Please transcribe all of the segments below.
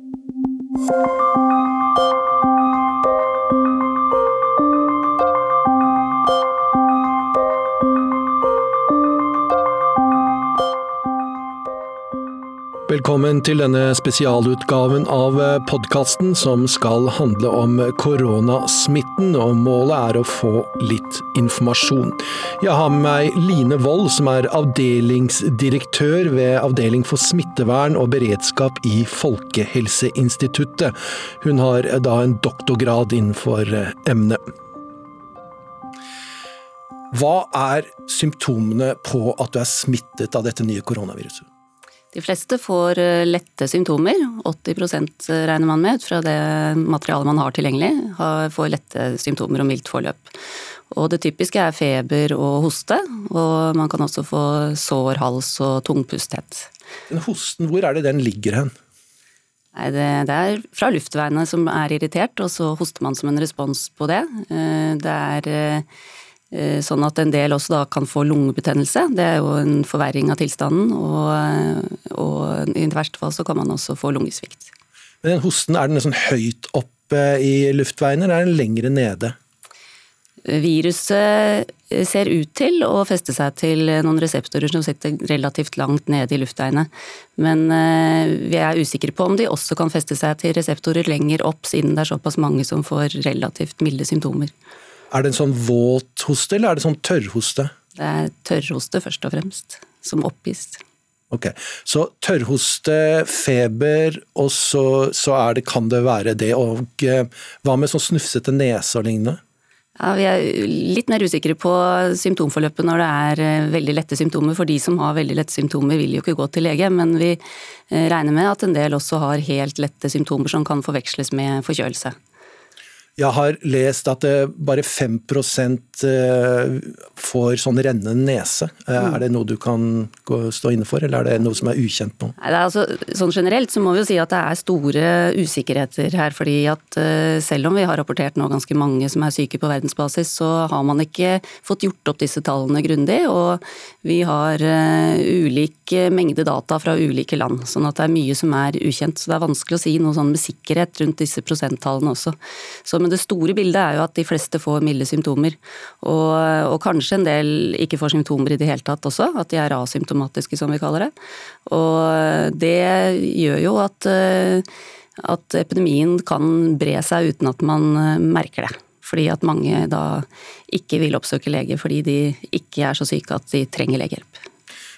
Música Velkommen til denne spesialutgaven av podkasten som skal handle om koronasmitten, og målet er å få litt informasjon. Jeg har med meg Line Wold, som er avdelingsdirektør ved Avdeling for smittevern og beredskap i Folkehelseinstituttet. Hun har da en doktorgrad innenfor emnet. Hva er symptomene på at du er smittet av dette nye koronaviruset? De fleste får eh, lette symptomer, 80% regner man med ut fra det materialet man har tilgjengelig, får lette symptomer og mildt forløp. Og det typiske er feber og hoste, og man kan også få sår hals og tungpusthet. Den hosten, hvor er det den ligger hen? Nei, det, det, er fra luftveiene som er irritert, og så hoster man som en respons på det. Eh, det er eh, Eh, sånn at en del også da kan få lungebetennelse. Det er jo en forverring av tilstanden. Og, og i verste fall så kan man også få lungesvikt. Men den hosten, er den sånn høyt oppe i luftveiene, eller er den lengre nede? Viruset ser ut til å feste seg til noen reseptorer som sitter relativt langt nede i luftveiene. Men eh, vi er usikre på om de også kan feste seg til reseptorer lenger opp, siden det er såpass mange som får relativt milde symptomer. Er det en sånn våt hoste, eller er det sånn tørrhoste? Det er tørrhoste først og fremst, som oppgis. Ok, Så tørrhoste, feber, og så, så det, kan det være det. Og eh, hva med sånn snufsete nese og lignende? Ja, Vi er litt mer usikre på symptomforløpet når det er eh, veldig lette symptomer. For de som har veldig lette symptomer vil jo ikke gå til lege, men vi eh, regner med at en del også har helt lette symptomer som kan forveksles med forkjølelse. Jeg har lest at bare 5 eh, får sånn rennende nese. Eh, mm. Er det noe du kan stå inne for, eller er det noe som er ukjent nå? Nei, altså, sånn generelt så må vi jo si at det er store usikkerheter her. fordi at eh, selv om vi har rapportert nå ganske mange som er syke på verdensbasis, så har man ikke fått gjort opp disse tallene grundig. Og vi har ulik mengde data fra ulike land, sånn at det er mye som er ukjent. Så det er vanskelig å si noe sånn med sikkerhet rundt disse prosenttallene også. Så men det store bildet er jo at de fleste får milde symptomer. Og, og, kanskje en del ikke får symptomer i det hele tatt også, at de er asymptomatiske som vi kaller det. Og det gjør jo at, at epidemien kan bre seg uten at man merker det. Fordi at mange da ikke vil oppsøke lege fordi de ikke er så syke at de trenger legehjelp.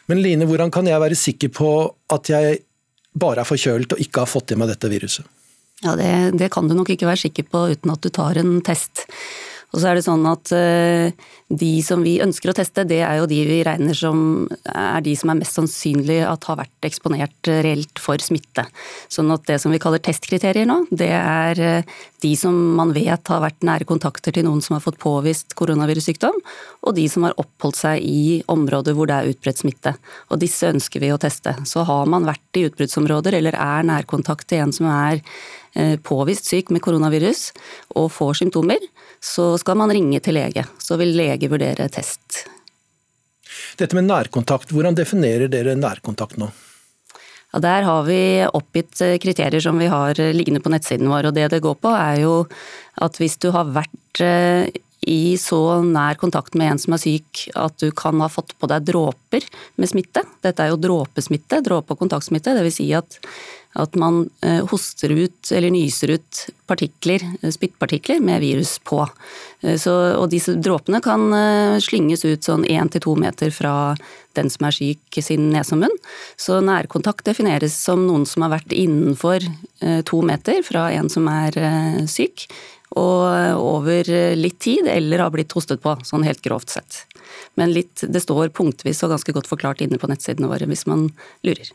Men Line, hvordan kan jeg være sikker på at jeg bare er forkjølt og ikke har fått i meg dette viruset? Ja, det, det, kan du nok ikke være sikker på uten at du tar en test. Og så er det sånn at eh, de som vi ønsker å teste, det er jo de vi regner som er de som er mest sannsynlig at har vært eksponert reelt for smitte. Sånn at det som vi kaller testkriterier nå, det er eh, de som man vet har vært nære kontakter til noen som har fått påvist koronavirussykdom, og de som har oppholdt seg i områder hvor det er utbredt smitte. Og disse ønsker vi å teste. Så har man vært i utbruddsområder eller er nærkontakt til en som er Eh, påvist syk med koronavirus og får symptomer, så skal man ringe til lege. Så vil lege vurdere test. Dette med nærkontakt, hvordan definerer dere nærkontakt nå? Ja, der har vi oppgitt eh, kriterier som vi har eh, liggende på nettsiden vår. og Det det går på er jo at hvis du har vært i så nær kontakt med en som er syk at du kan ha fått på deg dråper med smitte. Dette er jo dråpesmitte, dråpe- og kontaktsmitte. Dvs. Si at at man eh, hoster ut eller nyser ut partikler, eh, spyttpartikler med virus på. Eh, så, og disse dråpene kan slynges ut sånn én til to meter fra den som er syk sin nese og munn. Så nærkontakt defineres som noen som har vært innenfor to meter fra en som er syk, og over litt tid, eller har blitt hostet på, sånn helt grovt sett. Men litt, det står punktvis og ganske godt forklart inne på nettsidene våre hvis man lurer.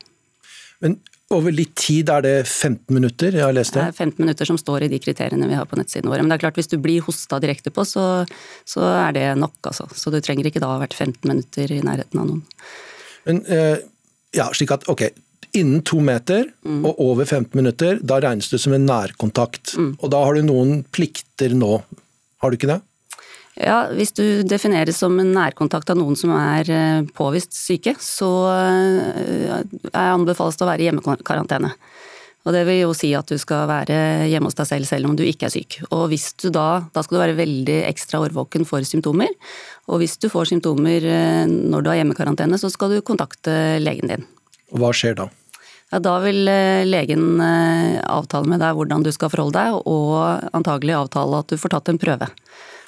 Men over litt tid er det 15 minutter? Jeg har lest det. Det er 15 minutter som står i de kriteriene vi har på nettsiden våre. Men det er klart hvis du blir hosta direkte på, så, så, er det nok, altså. Så du trenger ikke da ha vært 15 minutter i nærheten av noen. Men eh, ja, slik at ok, innen to meter mm. og over 15 minutter, da regnes det som en nærkontakt. Mm. Og da har du noen plikter nå, har du ikke det? Ja, Hvis du defineres som en nærkontakt av noen som er eh, påvist syke, så eh, er anbefales det å være i hjemmekarantene. Og det vil jo si at du skal være hjemme hos deg selv selv om du ikke er syk. Og hvis du da, da skal du være veldig ekstra årvåken for symptomer. Og hvis du får symptomer eh, når du har hjemmekarantene, så skal du kontakte legen din. Og hva skjer da? Ja, da vil eh, legen eh, avtale med deg hvordan du skal forholde deg, og antagelig avtale at du får tatt en prøve.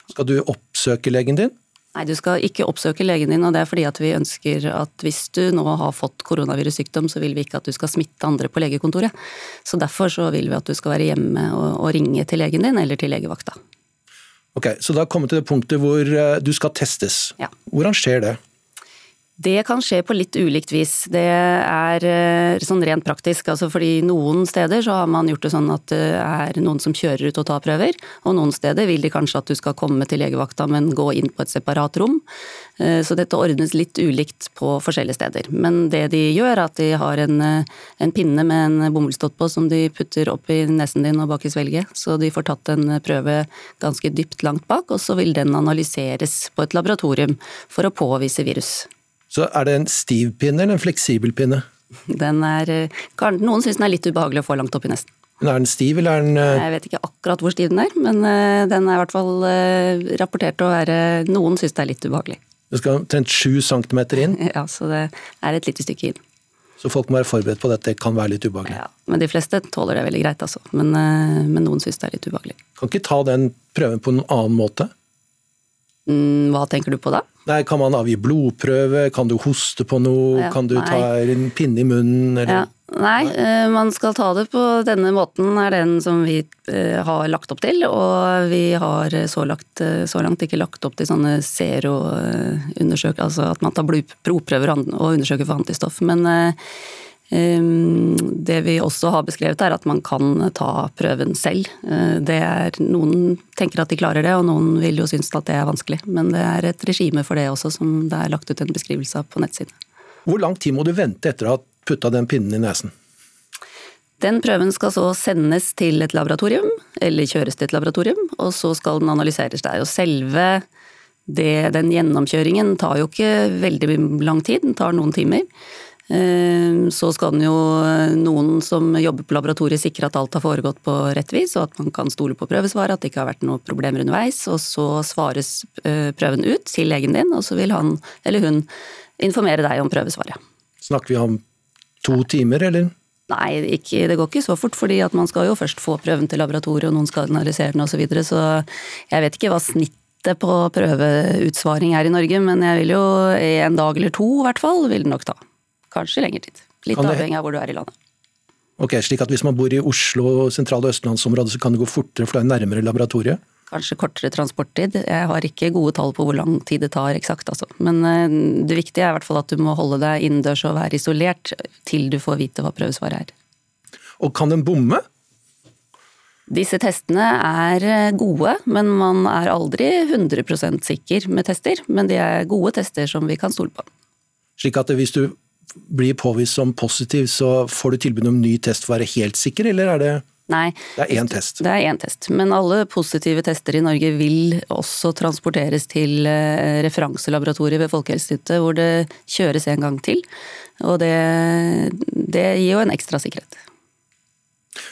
Skal du oppsøke legen din? Nei, du skal ikke oppsøke legen din, og det er fordi at vi ønsker at hvis du nå har fått koronavirussykdom, så vil vi ikke at du skal smitte andre på legekontoret. Så derfor så vil vi at du skal være hjemme og, og ringe til legen din eller til legevakta. Ok, Så da kommer til det punktet hvor eh, du skal testes. Ja. Hvordan skjer det? Det kan skje på litt ulikt vis. Det er eh, sånn rent praktisk. altså fordi Noen steder så har man gjort det sånn at det er noen som kjører ut og tar prøver. Og noen steder vil de kanskje at du skal komme til legevakta, men gå inn på et separat rom. Eh, så dette ordnes litt ulikt på forskjellige steder. Men det de gjør, er at de har en, eh, en pinne med en bomullsdott på som de putter opp i nesen din og bak i svelget. Så de får tatt en prøve ganske dypt langt bak, og så vil den analyseres på et laboratorium for å påvise virus. Så er det en stiv pinne eller en fleksibel pinne? Den er, eh, noen syns den er litt ubehagelig å få langt opp i nesten. Men er den stiv, eller er den uh... Jeg vet ikke akkurat hvor stiv den er, men uh, den er i hvert fall rapportert å være Noen syns det er litt ubehagelig. Det skal omtrent sju centimeter inn? Ja, så det er et lite stykke inn. Så folk må være forberedt på at det kan være litt ubehagelig? Ja, men de fleste tåler det veldig greit, altså. Men, men noen syns det er litt ubehagelig. Kan ikke ta den prøven på en annen måte? Mm, hva tenker du på da? Nei, Kan man avgi blodprøve, kan du hoste på noe, ja, kan du nei. ta en pinne i munnen? Eller? Ja. Nei, eh, man skal ta det på denne måten, er den som vi eh, har lagt opp til. Og vi har så, lagt, eh, så langt ikke lagt opp til sånne zero-undersøkelser, altså at man tar blodprøver og undersøker for antistoff. Men det vi også har beskrevet er at man kan ta prøven selv. Eh, det er, noen tenker at de klarer det, og noen vil jo synes at det er vanskelig. Men det er et regime for det også, som det er lagt ut en beskrivelse av på nettsiden. Hvor lang tid må du vente etter å ha putta den pinnen i nesen? Den prøven skal så sendes til et laboratorium, eller kjøres til et laboratorium, og så skal den analyseres der. Og selve det, den gjennomkjøringen tar jo ikke veldig lang tid, den tar noen timer. Ehm, så skal den jo noen som jobber på laboratoriet sikre at alt har foregått på rett vis, og at man kan stole på prøvesvaret, at det ikke har vært noen problemer underveis. Og så svares eh, prøven ut til legen din, og så vil han eller hun informere deg om prøvesvaret. Snakker vi om to timer, eller? Nei, ikke, det går ikke så fort, fordi at man skal jo først få prøven til laboratoriet, og noen skal analysere den osv. Så, videre, så jeg vet ikke hva snittet på prøveutsvaring er i Norge, men jeg vil jo en dag eller to i hvert fall, vil det nok ta. Kanskje lengre tid. Litt det... avhengig av hvor du er i landet. Ok, slik at Hvis man bor i Oslo sentrale østlandsområdet, så kan det gå fortere, for det er nærmere laboratoriet? Kanskje kortere transporttid. Jeg har ikke gode tall på hvor lang tid det tar eksakt, altså. Men eh, det viktige er i hvert fall at du må holde deg innendørs og være isolert til du får vite hva prøvesvaret er. Og kan den bomme? Disse testene er eh, gode, men man er aldri 100% sikker med tester. Men de er gode tester som vi kan stole på. Slik at hvis du blir påvist som positiv, så får du tilbud om ny test for å være helt sikker, eller er det Nei. Det er én test. Det er én test. Men alle positive tester i Norge vil også transporteres til eh, referanselaboratoriet ved Folkehelseinstituttet, hvor det kjøres en gang til. Og det, det, gir jo en ekstra sikkerhet.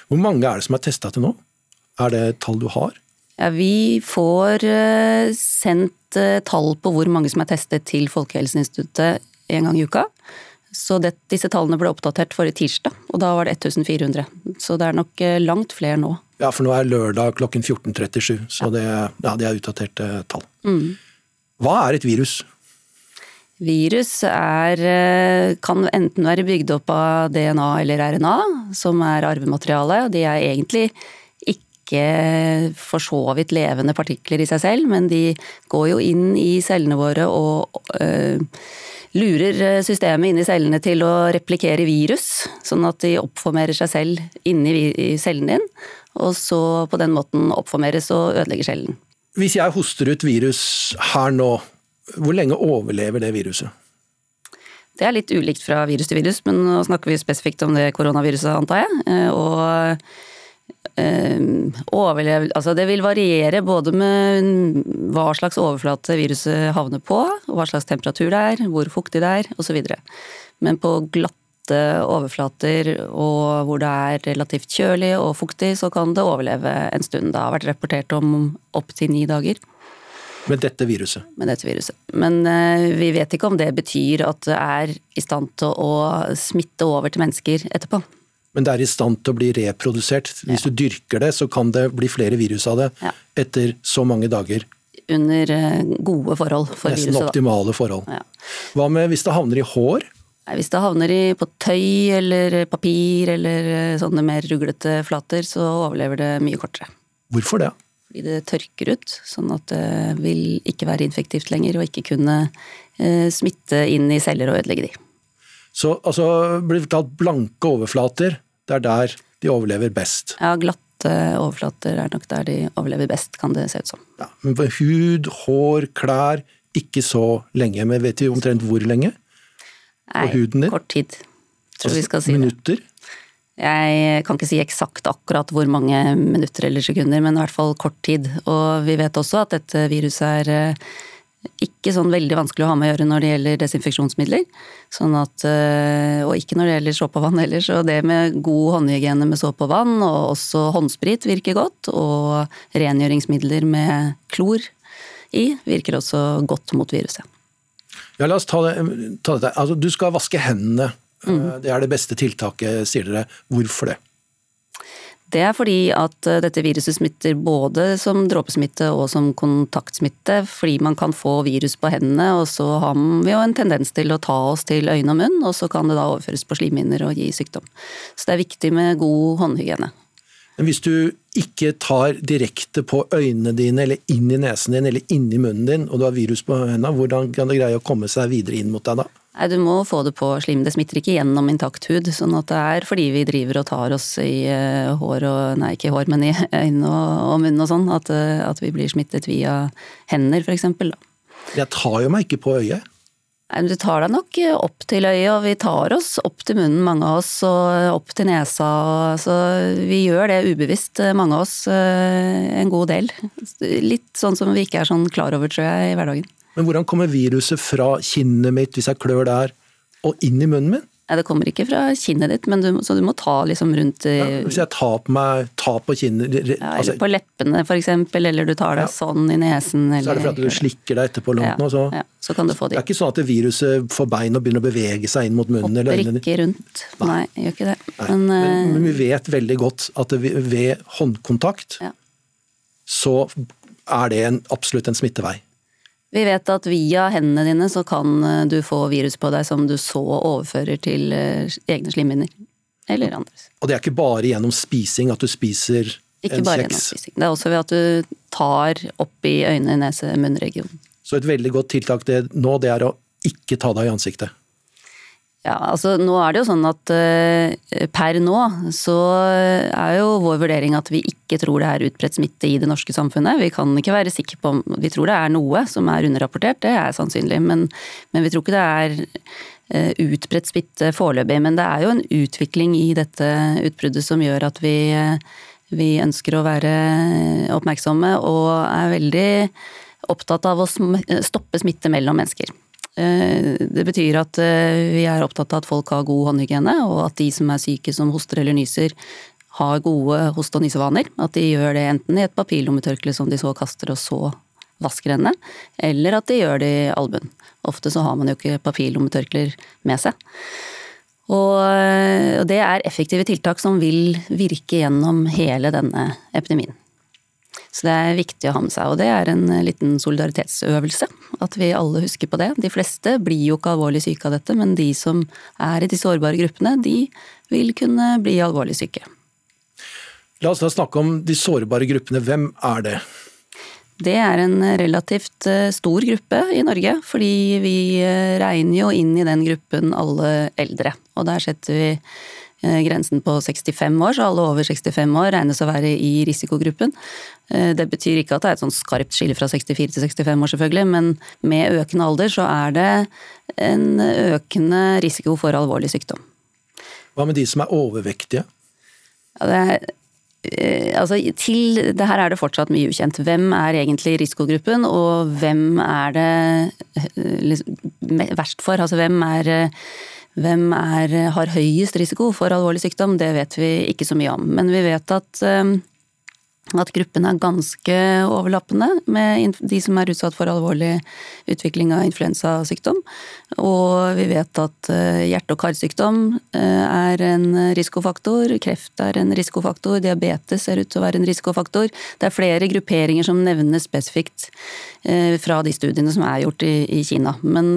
Hvor mange er det som er testa til nå? Er det et tall du har? Ja, vi får eh, sendt eh, tall på hvor mange som er testet til Folkehelseinstituttet en gang i uka. Så det, disse tallene ble oppdatert forrige tirsdag, og da var det 1400. Så det er nok eh, langt flere nå. Ja, for nå er lørdag klokken 14.37, så ja. Det, ja, det, er utdaterte tall. Mm. Hva er et virus? Virus er, eh, kan enten være bygd opp av DNA eller RNA, som er arvemateriale. De er egentlig ikke for så vidt levende partikler i seg selv, men de går jo inn i cellene våre og øh, lurer eh, systemet inni cellene til å replikere virus, sånn at de oppformerer seg selv inni cellen din, og så på den måten oppformeres og ødelegger cellen. Hvis jeg hoster ut virus her nå, hvor lenge overlever det viruset? Det er litt ulikt fra virus til virus, men nå snakker vi spesifikt om det koronaviruset, antar jeg. Eh, og overlev... Altså det vil variere både med hva slags overflate viruset havner på, hva slags temperatur det er, hvor fuktig det er osv. Men på glatte overflater og hvor det er relativt kjølig og fuktig, så kan det overleve en stund. Det har vært rapportert om opptil ni dager. Med dette viruset? Med dette viruset. Men uh, vi vet ikke om det betyr at det er i stand til å smitte over til mennesker etterpå. Men det er i stand til å bli reprodusert. Hvis ja. du dyrker det, så kan det bli flere virus av det ja. etter så mange dager. Under uh, gode forhold for Nesten viruset. Nesten optimale forhold. Ja. Hva med hvis det havner i hår? Nei, hvis det havner i, på tøy eller papir eller eh, sånne mer ruglete flater, så overlever det mye kortere. Hvorfor det? fordi det tørker ut. Sånn at det vil ikke være infektivt lenger og ikke kunne eh, smitte inn i celler og ødelegge de. Så altså, blir det talt blanke overflater, det er der de overlever best? Ja, glatte overflater er nok der de overlever best, kan det se ut som. Ja, men på hud, hår, klær, ikke så lenge. Men vet vi omtrent hvor lenge? På huden din? kort tid. Tror altså, vi skal si minutter? Det. Jeg kan ikke si eksakt akkurat hvor mange minutter eller sekunder, men i hvert fall kort tid. Og vi vet også at dette viruset er eh, ikke sånn veldig vanskelig å ha med å gjøre når det gjelder desinfeksjonsmidler. Sånn at, eh, og ikke når det gjelder såpe og vann heller. Så det med god håndhygiene med såpe og vann, og også håndsprit virker godt. Og rengjøringsmidler med klor i virker også godt mot viruset. Ja, la oss ta, det, ta dette. Altså, du skal vaske hendene Mm. Det er det beste tiltaket, sier dere. Hvorfor det? Det er fordi at eh, dette viruset smitter både som dråpesmitte og som kontaktsmitte, fordi man kan få virus på hendene, og så har vi jo en tendens til å ta oss til øyne og munn, og så kan det da overføres på slimhinner og gi sykdom. Så det er viktig med god håndhygiene. Men hvis du ikke tar direkte på øynene dine, eller inn i nesen din, eller inn i munnen din, og du har virus på hendene, hvordan kan det greie å komme seg videre inn mot deg da? Nei, Du må få det på slim. Det smitter ikke gjennom intakt hud. sånn at det er fordi vi driver og tar oss i uh, hår og Nei, ikke hår, men i øyne og, munn og sånn. At, uh, at, vi blir smittet via hender, f.eks. Jeg tar jo meg ikke på øyet. Du tar deg nok opp til øyet, og vi tar oss opp til munnen, mange av oss, og opp til nesa. Så vi gjør det ubevisst, mange av oss, en god del. Litt sånn som vi ikke er sånn klar over, tror jeg, i hverdagen. Men hvordan kommer viruset fra kinnet mitt, hvis jeg klør der, og inn i munnen min? Nei, Det kommer ikke fra kinnet ditt, du, så du må ta liksom rundt ja, Hvis jeg tar på meg, tar på kinnet ja, Eller altså, på leppene for eksempel, eller du tar deg ja. sånn i nesen. Eller, så er det fordi du slikker deg etterpå langt nå, så, ja, så kan du få det. Det er ikke sånn at viruset får bein og begynner å bevege seg inn mot munnen Hopper eller øynene? ikke rundt, nei, nei gjør ikke det. Men, men, men, vi vet veldig godt at ved håndkontakt så er det en, absolutt en smittevei. Vi vet at via hendene dine så kan eh, du få virus på deg som du så overfører til eh, egne slimhinner. Eller andres. Og det er ikke bare gjennom spising at du spiser ikke en bare gjennom spising. Det er også ved at du tar opp i øyne-, nese-, munnregionen. Så et veldig godt tiltak det, nå, det er å ikke ta deg i ansiktet? Ja, altså nå er det jo sånn at uh, per nå så er jo vår vurdering at vi ikke tror det er utbredt smitte i det norske samfunnet. Vi kan ikke være sikre på Vi tror det er noe som er underrapportert, det er sannsynlig. Men, men vi tror ikke det er uh, utbredt smitte foreløpig. Men det er jo en utvikling i dette utbruddet som gjør at vi, uh, vi ønsker å være oppmerksomme og er veldig opptatt av å stoppe smitte mellom mennesker. Eh, det betyr at eh, vi er opptatt av at folk har god håndhygiene, og at de som er syke som hoster eller nyser, har gode hoste- og nysevaner. At de gjør det enten i et papirlommetørkle som de så kaster og så vasker hendene, eller at de gjør det i albuen. Ofte så har man jo ikke papirlommetørklær med seg. Eh, og det er effektive tiltak som vil virke gjennom hele denne epidemien. Så det er viktig å ha med seg, og det er en liten solidaritetsøvelse. At vi alle husker på det. De fleste blir jo ikke alvorlig syke av dette, men de som er i de sårbare gruppene, de vil kunne bli alvorlig syke. La oss da snakke om de sårbare gruppene. Hvem er det? Det er en relativt eh, stor gruppe i Norge, fordi vi eh, regner jo inn i den gruppen alle eldre. Og der setter vi Eh, grensen på 65 år, så alle over 65 år regnes å være i risikogruppen. Eh, det betyr ikke at det er et sånn skarpt skille fra 64 til 65 år, selvfølgelig, men med økende alder så er det en økende risiko for alvorlig sykdom. Hva med de som er overvektige? Ja, det er eh, Altså, til det her er det fortsatt mye ukjent. Hvem er egentlig risikogruppen, og hvem er det liksom, verst for? Altså hvem er hvem er, har høyest risiko for alvorlig sykdom, det vet vi ikke så mye om. Men vi vet at at gruppen er ganske overlappende med de som er utsatt for alvorlig utvikling av influensasykdom. Og vi vet at eh, hjerte- og karsykdom eh, er en risikofaktor, kreft er en risikofaktor, diabetes ser ut til å være en risikofaktor. Det er flere grupperinger som nevnes spesifikt eh, fra de studiene som er gjort i Kina. Men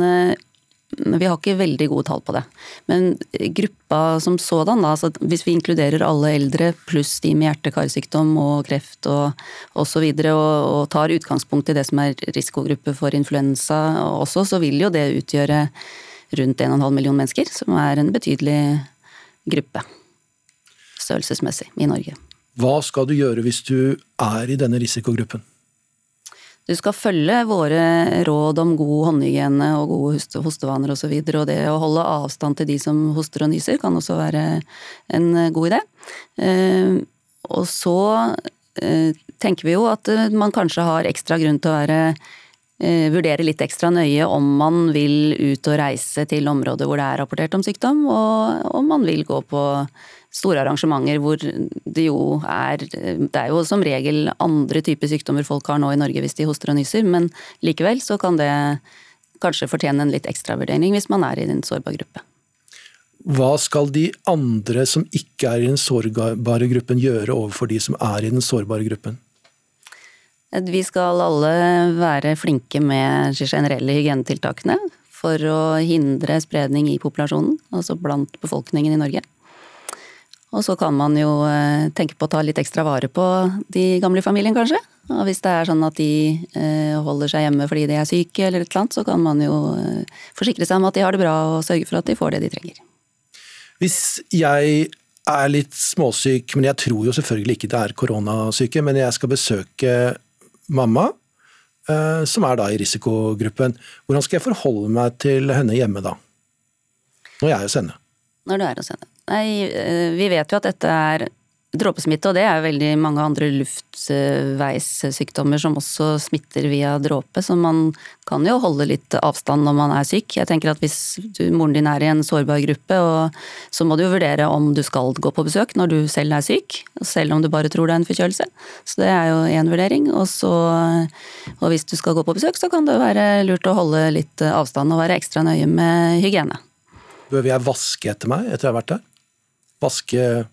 vi har ikke veldig gode tall på det. Men gruppa som sådan, da, altså hvis vi inkluderer alle eldre pluss de med hjerte-karsykdom og kreft og osv., og, og, og tar utgangspunkt i det som er risikogruppe for influensa også, så vil jo det utgjøre rundt 1,5 million mennesker, som er en betydelig gruppe størrelsesmessig i Norge. Hva skal du gjøre hvis du er i denne risikogruppen? Du skal følge våre råd om god håndhygiene og gode hostevaner osv. Og, så videre, og det å holde avstand til de som hoster og nyser kan også være en god idé. Eh, og så eh, tenker vi jo at man kanskje har ekstra grunn til å være eh, vurdere litt ekstra nøye om man vil ut og reise til områder hvor det er rapportert om sykdom, og om man vil gå på store arrangementer hvor det jo er Det er jo som regel andre typer sykdommer folk har nå i Norge hvis de hoster og nyser, men likevel så kan det kanskje fortjene en litt ekstravurdering hvis man er i en sårbar gruppe. Hva skal de andre som ikke er i den sårbare gruppen gjøre overfor de som er i den sårbare gruppen? Vi skal alle være flinke med de generelle hygienetiltakene for å hindre spredning i populasjonen, altså blant befolkningen i Norge. Og så kan man jo eh, tenke på å ta litt ekstra vare på de gamle i familien, kanskje. Og hvis det er sånn at de eh, holder seg hjemme fordi de er syke eller et eller annet, så kan man jo eh, forsikre seg om at de har det bra og sørge for at de får det de trenger. Hvis jeg er litt småsyk, men jeg tror jo selvfølgelig ikke det er koronasyke, men jeg skal besøke mamma, som er da i risikogruppen. Hvordan skal jeg forholde meg til henne hjemme da? Når jeg er hos henne? Når du er hos henne. Nei, eh, vi vet jo at dette er dråpesmitte, og det er veldig mange andre luftveissykdommer som også smitter via dråpe, så man kan jo holde litt avstand når man er syk. Jeg tenker at hvis du, moren din er i en sårbar gruppe, så må du jo vurdere om du skal gå på besøk når du selv er syk, selv om du bare tror det er en forkjølelse. Så det er jo én vurdering. Og, så, og hvis du skal gå på besøk, så kan det være lurt å holde litt avstand og være ekstra nøye med hygiene. Bør jeg vaske etter meg etter jeg har vært der? Vaske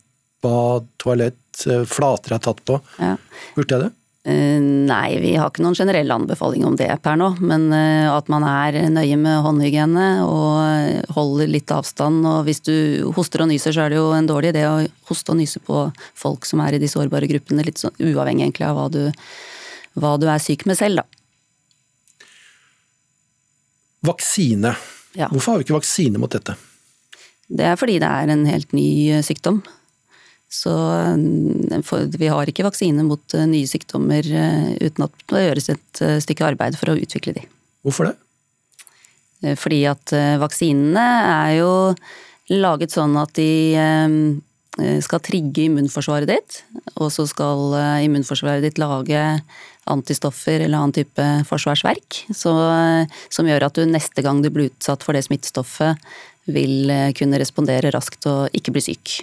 bad, toalett, eh, flater har tatt på. Ja. Burde jeg det? Uh, nei, vi har ikke noen generell anbefaling om det per nå. Men uh, at man er nøye med håndhygiene og holder litt avstand. Og hvis du hoster og nyser, så er det jo en dårlig idé å hoste og nyse på folk som er i de sårbare gruppene. Litt sånn uavhengig egentlig av hva du, hva du er syk med selv, da. Vaksine. Ja. Hvorfor har vi ikke vaksine mot dette? Det er fordi det er en helt ny eh, sykdom. Så eh, vi har ikke vaksine mot eh, nye sykdommer uten at det gjøres et stykke arbeid for å utvikle de. Hvorfor det? Fordi at vaksinene er jo laget sånn at de skal trigge immunforsvaret ditt, og så skal immunforsvaret ditt lage antistoffer eller annen type forsvarsverk, så, som gjør at du neste gang du blir utsatt for det smittestoffet, vil eh, kunne respondere raskt og ikke bli syk.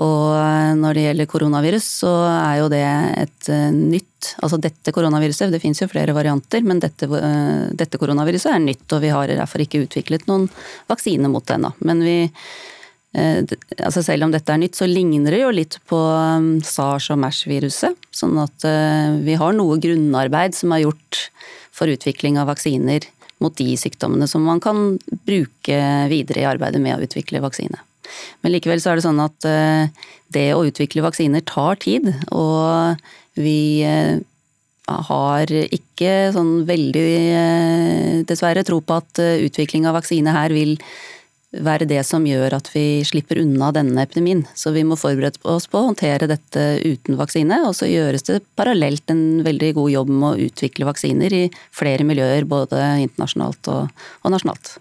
Og eh, når det gjelder koronavirus, så er jo det et eh, nytt Altså dette koronaviruset, det finnes jo flere varianter, men dette, dette koronaviruset er nytt, og vi har derfor ikke utviklet noen vaksine mot det ennå. Men vi altså selv om dette er nytt, så ligner det jo litt på sars- og MERS-viruset. Sånn at vi har noe grunnarbeid som er gjort for utvikling av vaksiner mot de sykdommene som man kan bruke videre i arbeidet med å utvikle vaksine. Men likevel så er det sånn at eh, det å utvikle vaksiner tar tid, og vi eh, har ikke sånn veldig, eh, dessverre, tro på at utvikling av vaksine her vil være det som gjør at vi slipper unna denne epidemien. Så vi må forberede oss på å håndtere dette uten vaksine, og så gjøres det parallelt en veldig god jobb med å utvikle vaksiner i flere miljøer, både internasjonalt og, og nasjonalt.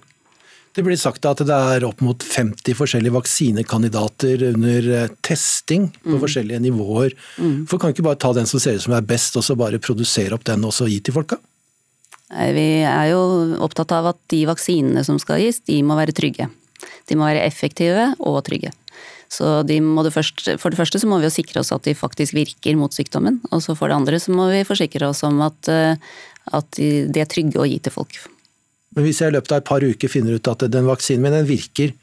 Det blir sagt at det er opp mot 50 forskjellige vaksinekandidater under eh, testing på mm. forskjellige nivåer. Mm. For kan ikke bare ta den som ser ut som er best, og så bare produsere opp den og så gi til folka? Vi er jo opptatt av at de vaksinene som skal gis, de må være trygge. De må være effektive og trygge. Så de først, For det første så må vi jo sikre oss at de faktisk virker mot sykdommen. Og så for det andre så må vi forsikre oss om at, eh, at de er trygge å gi til folk. Men hvis jeg i løpet av et par uker finner ut at den vaksinen min den virker,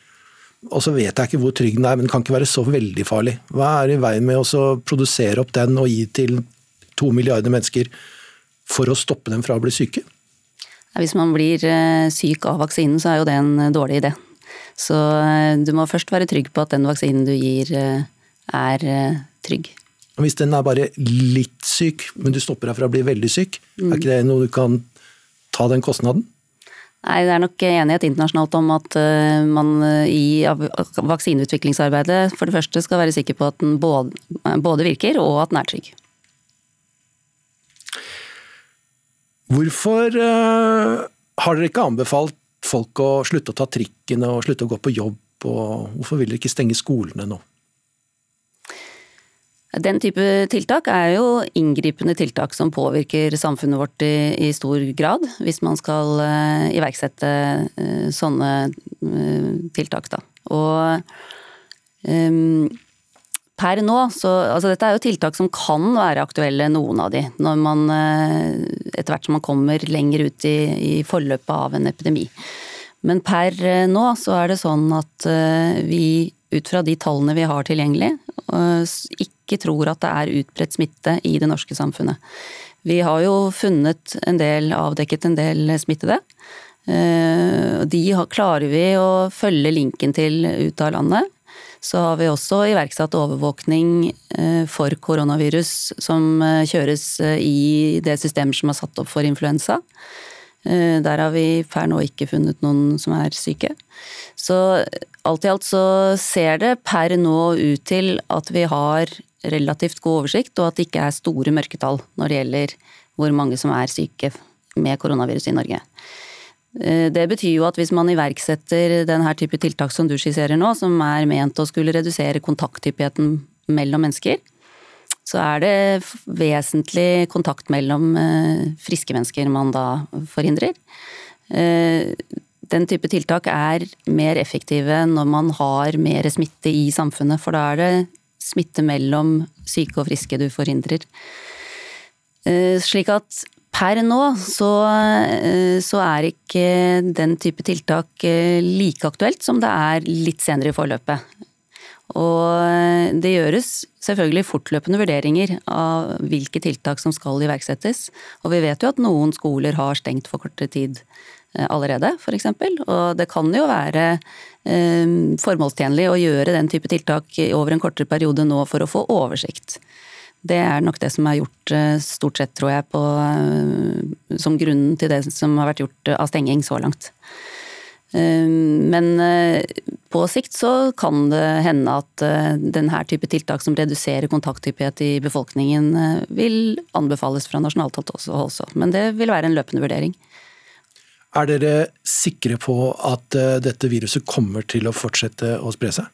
og så vet jeg ikke hvor trygg den er, men den kan ikke være så veldig farlig. Hva er i veien med å produsere opp den og gi til to milliarder mennesker for å stoppe dem fra å bli syke? Hvis man blir eh, syk av vaksinen, så er jo det en dårlig idé. Så eh, du må først være trygg på at den vaksinen du gir er trygg. Hvis den er bare litt syk, men du stopper deg fra å bli veldig syk, mm. er ikke det noe du kan ta den kostnaden? Nei, Det er nok enighet internasjonalt om at man i vaksineutviklingsarbeidet for det første skal være sikker på at den både virker og at den er trygg. Hvorfor har dere ikke anbefalt folk å slutte å ta trikken og slutte å gå på jobb, og hvorfor vil dere ikke stenge skolene nå? Den type tiltak er jo inngripende tiltak som påvirker samfunnet vårt i, i stor grad, hvis man skal uh, iverksette uh, sånne uh, tiltak. Da. Og um, per nå, så altså dette er jo tiltak som kan være aktuelle, noen av de, når man eh, etter hvert som man kommer lenger ut i, i forløpet av en epidemi. Men per eh, nå så er det sånn at eh, vi ut fra de tallene vi har tilgjengelig, ikke tror at det er utbredt smitte i det norske samfunnet. Vi har jo funnet en del, avdekket en del smittede. De klarer vi å følge linken til ut av landet så har vi også iverksatt overvåkning eh, for koronavirus som eh, kjøres eh, i det systemet som er satt opp for influensa. Der har vi per nå ikke funnet noen som er syke. Så alt i alt så ser det per nå ut til at vi har relativt god oversikt, og at det ikke er store mørketall når det gjelder hvor mange som er syke med koronavirus i Norge. Eh, det betyr jo at hvis man iverksetter denne type tiltak som du skisserer nå, som er ment å skulle redusere kontakthyppigheten mellom mennesker, så er det vesentlig kontakt mellom eh, friske mennesker man da forhindrer. Eh, den type tiltak er mer effektive når man har mer smitte i samfunnet, for da er det smitte mellom syke og friske du forhindrer. Slik at Per nå så, eh, så, er ikke den type tiltak eh, like aktuelt som det er litt senere i forløpet. Og eh, det gjøres selvfølgelig fortløpende vurderinger av hvilke tiltak som skal iverksettes. Og vi vet jo at noen skoler har stengt for kortere tid allerede, f.eks. Og det kan jo være formålstjenlig å gjøre den type tiltak over en kortere periode nå for å få oversikt. Det er nok det som er gjort eh, stort sett, tror jeg, på, eh, som grunnen til det som har vært gjort av stenging så langt. Eh, men på sikt så kan det hende at denne type tiltak som reduserer kontakthyppighet i befolkningen, vil anbefales fra nasjonalt hold også. Men det vil være en løpende vurdering. Er dere sikre på at dette viruset kommer til å fortsette å spre seg?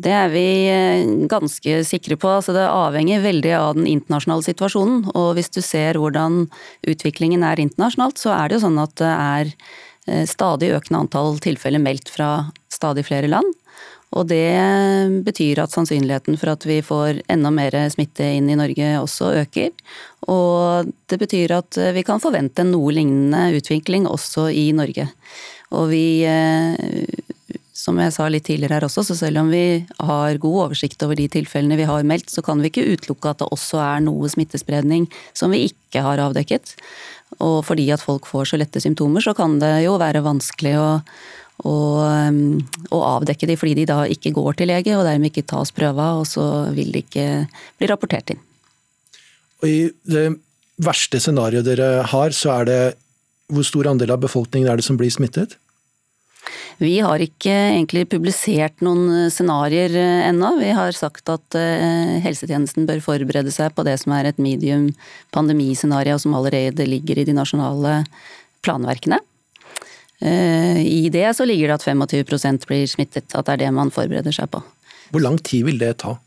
Det er vi eh, ganske sikre på. Altså det avhenger veldig av den internasjonale situasjonen. Og hvis du ser hvordan utviklingen er internasjonalt, så er det jo sånn at det er eh, stadig økende antall tilfeller meldt fra stadig flere land. Og det betyr at sannsynligheten for at vi får enda mer smitte inn i Norge også øker. Og det betyr at vi kan forvente en noe lignende utvikling også i Norge. Og vi eh, som jeg sa litt tidligere her også, så selv om vi har god oversikt over de tilfellene vi har meldt, så kan vi ikke utelukke at det også er noe smittespredning som vi ikke har avdekket. Og fordi at folk får så lette symptomer, så kan det jo være vanskelig å, å, å avdekke de fordi de da ikke går til lege og dermed ikke tas prøver, og så vil de ikke bli rapportert inn. Og I det verste scenarioet dere har, så er det hvor stor andel av befolkningen er det som blir smittet? Vi har ikke egentlig publisert noen eh, scenarioer eh, ennå. Vi har sagt at eh, helsetjenesten bør forberede seg på det som er et medium pandemiscenario som allerede ligger i de nasjonale planverkene. I det så ligger det at 25% blir smittet, at det er det man forbereder seg på. Hvor lang tid vil det ta?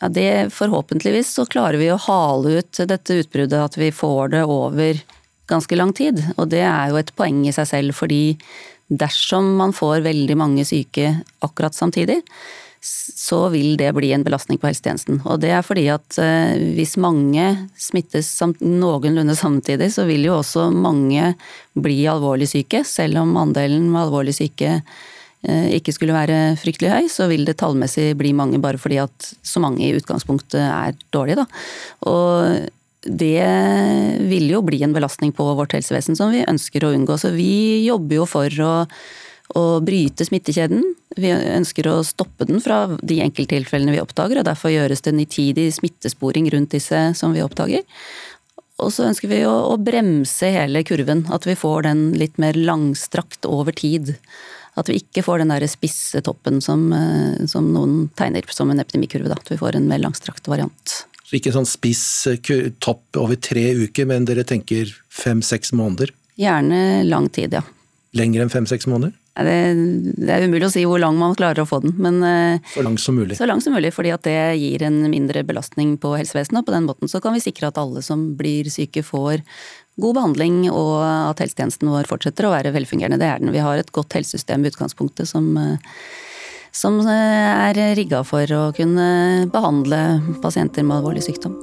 Ja, det Forhåpentligvis så klarer vi å hale ut dette utbruddet, at vi får det over ganske lang tid. Og det er jo et poeng i seg selv, fordi dersom man får veldig mange syke akkurat samtidig, så vil det bli en belastning på helsetjenesten. Og det er fordi at eh, hvis mange smittes noenlunde samtidig, så vil jo også mange bli alvorlig syke. Selv om andelen med alvorlig syke eh, ikke skulle være fryktelig høy, så vil det tallmessig bli mange bare fordi at så mange i utgangspunktet er dårlige, da. Og det vil jo bli en belastning på vårt helsevesen som vi ønsker å unngå. Så vi jobber jo for å å bryte smittekjeden. Vi ønsker å stoppe den fra de enkelttilfellene vi oppdager, og derfor gjøres det nitidig smittesporing rundt disse som vi oppdager. Og så ønsker vi å, å bremse hele kurven, at vi får den litt mer langstrakt over tid. At vi ikke får den der spisse toppen som, eh, som noen tegner som en epidemikurve. Da. At vi får en mer langstrakt variant. Så ikke sånn spiss eh, topp over tre uker, men dere tenker fem-seks måneder? Gjerne lang tid, ja. Lenger enn fem-seks måneder? Det, det, er umulig å si hvor lang man klarer å få den, men eh, Så lang som mulig. Så lang som mulig, fordi at det gir en mindre belastning på helsevesenet. Og på den måten så kan vi sikre at alle som blir syke får god behandling, og at helsetjenesten vår fortsetter å være velfungerende. Det er den. Vi har et godt helsesystem i utgangspunktet som, eh, som eh, er rigga for å kunne behandle pasienter med alvorlig sykdom.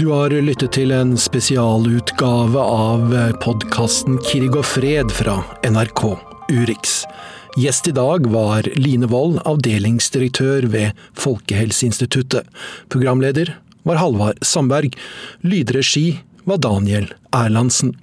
Du har lyttet til en spesialutgave av podkasten Krig og fred fra NRK Urix. Gjest i dag var Line Wold, avdelingsdirektør ved Folkehelseinstituttet. Programleder var Halvard Sandberg. Lydregi var Daniel Erlandsen.